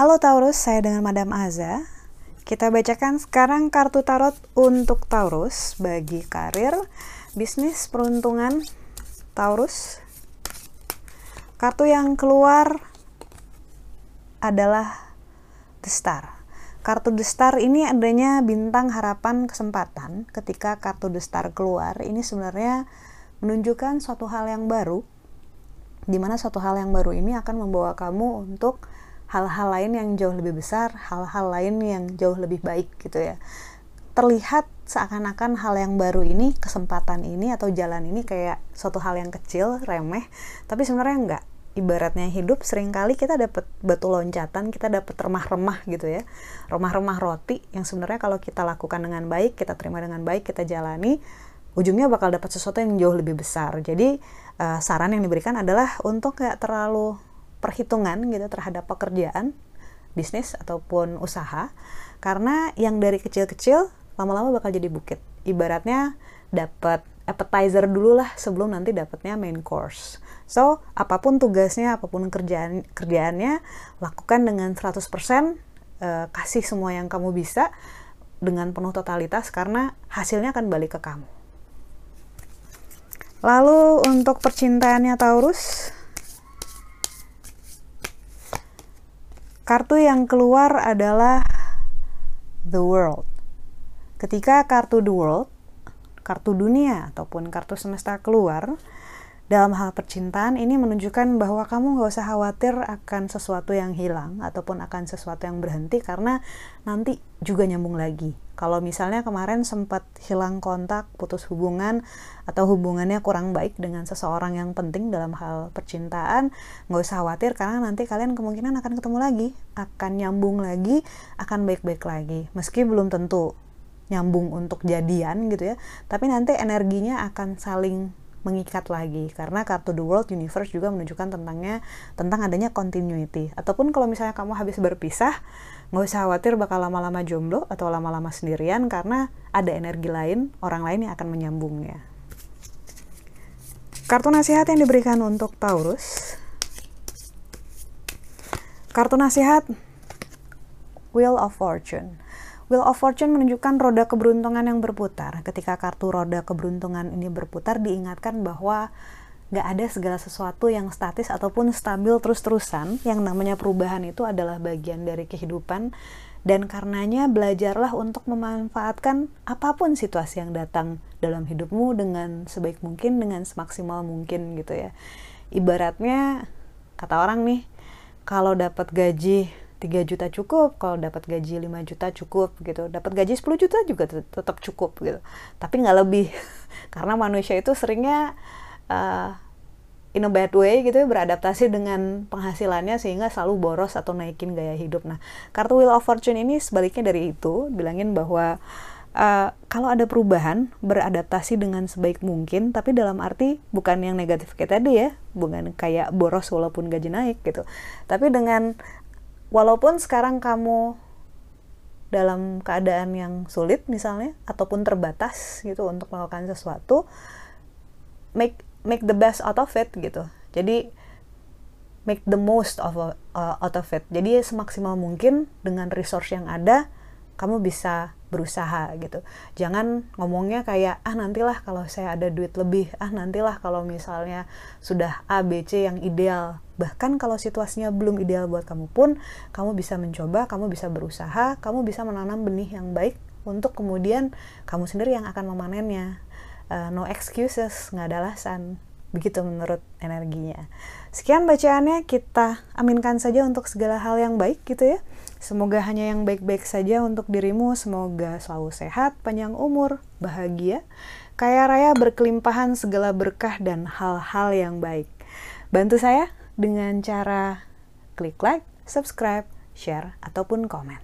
Halo Taurus, saya dengan Madam Aza. Kita bacakan sekarang kartu tarot untuk Taurus bagi karir, bisnis, peruntungan Taurus. Kartu yang keluar adalah The Star. Kartu The Star ini adanya bintang harapan kesempatan. Ketika kartu The Star keluar, ini sebenarnya menunjukkan suatu hal yang baru, di mana suatu hal yang baru ini akan membawa kamu untuk hal-hal lain yang jauh lebih besar, hal-hal lain yang jauh lebih baik gitu ya. Terlihat seakan-akan hal yang baru ini, kesempatan ini atau jalan ini kayak suatu hal yang kecil, remeh, tapi sebenarnya enggak. Ibaratnya hidup sering kali kita dapat batu loncatan, kita dapat remah-remah gitu ya. Remah-remah roti yang sebenarnya kalau kita lakukan dengan baik, kita terima dengan baik, kita jalani, ujungnya bakal dapat sesuatu yang jauh lebih besar. Jadi uh, saran yang diberikan adalah untuk kayak terlalu perhitungan gitu terhadap pekerjaan, bisnis ataupun usaha karena yang dari kecil-kecil lama-lama bakal jadi bukit. Ibaratnya dapat appetizer dulu lah sebelum nanti dapatnya main course. So, apa pun tugasnya, apa pun kerjaan kerjaannya, lakukan dengan 100% uh, eh, kasih semua yang kamu bisa dengan penuh totalitas karena hasilnya akan balik ke kamu. Lalu untuk percintaannya Taurus, Kartu yang keluar adalah The World. Ketika kartu The World, kartu dunia ataupun kartu semesta keluar, dalam hal percintaan ini menunjukkan bahwa kamu nggak usah khawatir akan sesuatu yang hilang ataupun akan sesuatu yang berhenti karena nanti juga nyambung lagi. Kalau misalnya kemarin sempat hilang kontak, putus hubungan atau hubungannya kurang baik dengan seseorang yang penting dalam hal percintaan, nggak usah khawatir karena nanti kalian kemungkinan akan ketemu lagi, akan nyambung lagi, akan baik-baik lagi. Meski belum tentu nyambung untuk jadian gitu ya, tapi nanti energinya akan saling mengikat lagi. Karena kartu the world universe juga menunjukkan tentangnya tentang adanya continuity. Ataupun kalau misalnya kamu habis berpisah nggak usah khawatir bakal lama-lama jomblo atau lama-lama sendirian karena ada energi lain orang lain yang akan menyambungnya. Kartu nasihat yang diberikan untuk Taurus. Kartu nasihat Wheel of Fortune Wheel of Fortune menunjukkan roda keberuntungan yang berputar. Ketika kartu roda keberuntungan ini berputar, diingatkan bahwa gak ada segala sesuatu yang statis ataupun stabil terus-terusan. Yang namanya perubahan itu adalah bagian dari kehidupan. Dan karenanya belajarlah untuk memanfaatkan apa pun situasi yang datang dalam hidupmu dengan sebaik mungkin, dengan semaksimal mungkin gitu ya. Ibaratnya, kata orang nih, kalau dapat gaji 3 juta cukup, kalau dapat gaji 5 juta cukup gitu. Dapat gaji 10 juta juga tetap cukup gitu. Tapi nggak lebih. Karena manusia itu seringnya uh, in a bad way gitu ya, beradaptasi dengan penghasilannya sehingga selalu boros atau naikin gaya hidup. Nah, kartu Wheel of Fortune ini sebaliknya dari itu, bilangin bahwa Uh, kalau ada perubahan beradaptasi dengan sebaik mungkin tapi dalam arti bukan yang negatif kayak tadi ya bukan kayak boros walaupun gaji naik gitu tapi dengan walaupun sekarang kamu dalam keadaan yang sulit misalnya ataupun terbatas gitu untuk melakukan sesuatu make make the best out of it gitu. Jadi make the most of uh, out of it. Jadi semaksimal mungkin dengan resource yang ada kamu bisa berusaha gitu. Jangan ngomongnya kayak ah nantilah kalau saya ada duit lebih. Ah nantilah kalau misalnya sudah A B C yang ideal bahkan kalau situasinya belum ideal buat kamu pun kamu bisa mencoba kamu bisa berusaha kamu bisa menanam benih yang baik untuk kemudian kamu sendiri yang akan memanennya. Uh, no excuses nggak ada alasan. Begitu menurut energinya. Sekian bacaannya kita aminkan saja untuk segala hal yang baik gitu ya. Semoga hanya yang baik-baik saja untuk dirimu. Semoga selalu sehat, panjang umur, bahagia, kaya raya, berkelimpahan segala berkah dan hal-hal yang baik. Bantu saya dengan cara klik like, subscribe, share, ataupun komen.